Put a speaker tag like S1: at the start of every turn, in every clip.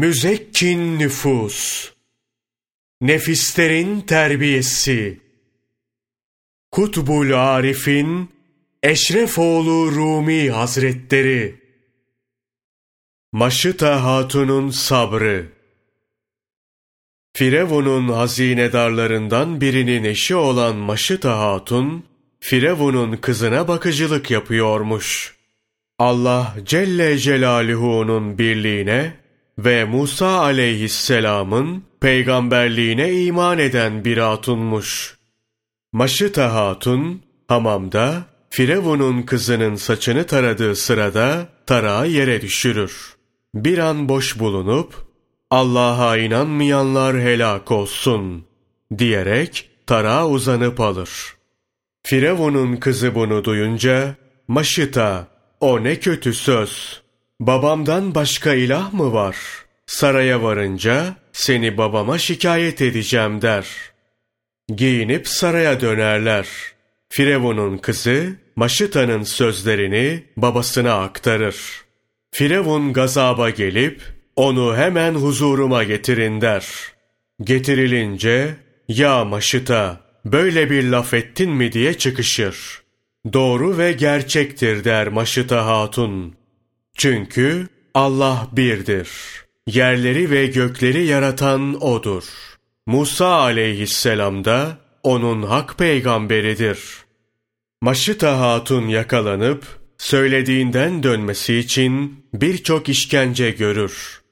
S1: Müzekkin nüfus, nefislerin terbiyesi, Kutbul Arif'in Eşrefoğlu Rumi Hazretleri, Maşıta Hatun'un sabrı, Firavun'un hazinedarlarından birinin eşi olan Maşıta Hatun, Firavun'un kızına bakıcılık yapıyormuş. Allah Celle Celaluhu'nun birliğine ve Musa aleyhisselamın peygamberliğine iman eden bir hatunmuş. Maşıta Hatun, hamamda Firavun'un kızının saçını taradığı sırada tarağı yere düşürür. Bir an boş bulunup, Allah'a inanmayanlar helak olsun diyerek tarağa uzanıp alır. Firavun'un kızı bunu duyunca, Maşıta, o ne kötü söz. Babamdan başka ilah mı var? Saraya varınca seni babama şikayet edeceğim der. Giyinip saraya dönerler. Firavun'un kızı Maşıta'nın sözlerini babasına aktarır. Firavun gazaba gelip onu hemen huzuruma getirin der. Getirilince ya Maşıta böyle bir laf ettin mi diye çıkışır. Doğru ve gerçektir der Maşıta Hatun. Çünkü Allah birdir. Yerleri ve gökleri yaratan O'dur. Musa aleyhisselam da O'nun hak peygamberidir. Maşıta Hatun yakalanıp, söylediğinden dönmesi için birçok işkence görür.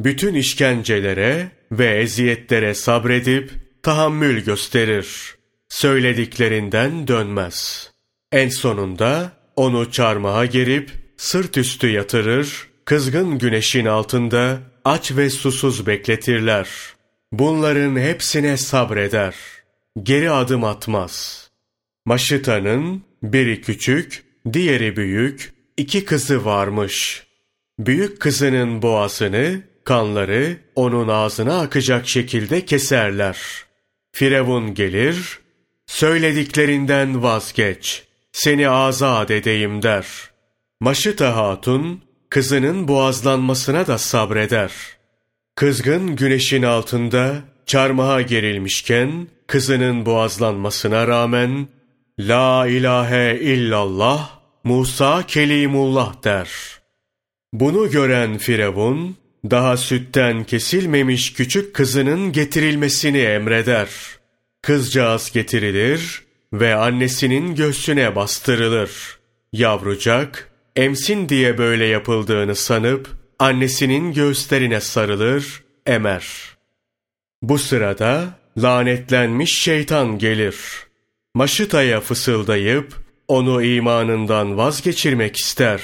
S1: Bütün işkencelere ve eziyetlere sabredip tahammül gösterir. Söylediklerinden dönmez. En sonunda onu çarmıha gerip sırt üstü yatırır, kızgın güneşin altında aç ve susuz bekletirler. Bunların hepsine sabreder. Geri adım atmaz. Maşıta'nın biri küçük, diğeri büyük, iki kızı varmış. Büyük kızının boğazını, kanları onun ağzına akacak şekilde keserler. Firavun gelir, söylediklerinden vazgeç, seni azat edeyim der. Maşıta Hatun, kızının boğazlanmasına da sabreder. Kızgın güneşin altında çarmıha gerilmişken, kızının boğazlanmasına rağmen, La ilahe illallah, Musa Kelimullah der. Bunu gören Firavun, daha sütten kesilmemiş küçük kızının getirilmesini emreder. Kızcağız getirilir ve annesinin göğsüne bastırılır. Yavrucak, emsin diye böyle yapıldığını sanıp, annesinin göğüslerine sarılır, emer. Bu sırada lanetlenmiş şeytan gelir. Maşıtaya fısıldayıp, onu imanından vazgeçirmek ister.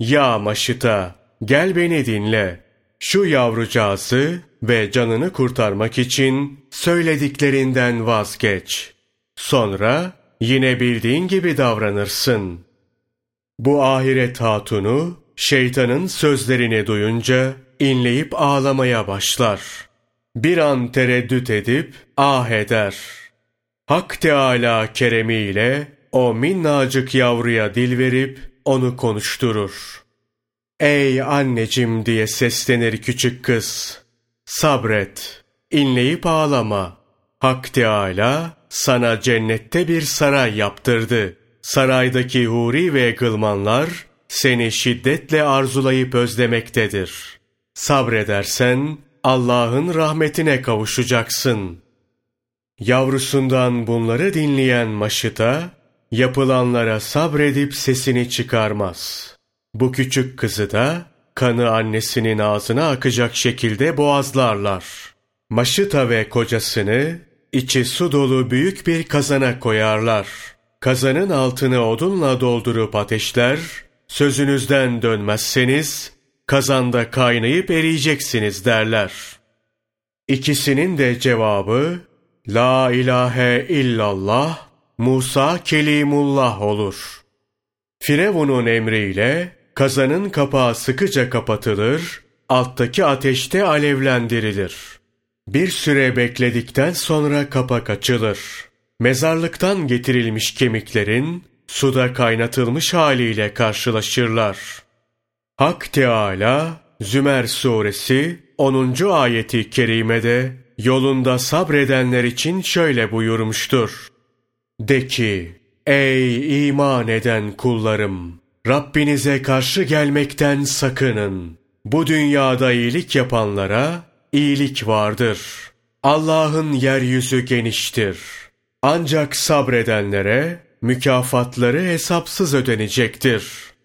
S1: Ya Maşıta, gel beni dinle. Şu yavrucağızı ve canını kurtarmak için söylediklerinden vazgeç. Sonra yine bildiğin gibi davranırsın. Bu ahiret hatunu şeytanın sözlerini duyunca inleyip ağlamaya başlar. Bir an tereddüt edip ah eder. Hak Teâlâ keremiyle o minnacık yavruya dil verip onu konuşturur. Ey annecim diye seslenir küçük kız. Sabret, inleyip ağlama. Hak Teâlâ sana cennette bir saray yaptırdı. Saraydaki huri ve gılmanlar seni şiddetle arzulayıp özlemektedir. Sabredersen Allah'ın rahmetine kavuşacaksın. Yavrusundan bunları dinleyen Maşıta, yapılanlara sabredip sesini çıkarmaz. Bu küçük kızı da kanı annesinin ağzına akacak şekilde boğazlarlar. Maşıta ve kocasını içi su dolu büyük bir kazana koyarlar. Kazanın altını odunla doldurup ateşler, sözünüzden dönmezseniz kazanda kaynayıp eriyeceksiniz derler. İkisinin de cevabı La ilahe illallah Musa Kelimullah olur. Firavun'un emriyle kazanın kapağı sıkıca kapatılır, alttaki ateşte alevlendirilir. Bir süre bekledikten sonra kapak açılır. Mezarlıktan getirilmiş kemiklerin suda kaynatılmış haliyle karşılaşırlar. Hak Teala Zümer suresi 10. ayeti kerimede yolunda sabredenler için şöyle buyurmuştur. De ki, ey iman eden kullarım! Rabbinize karşı gelmekten sakının. Bu dünyada iyilik yapanlara iyilik vardır. Allah'ın yeryüzü geniştir. Ancak sabredenlere mükafatları hesapsız ödenecektir.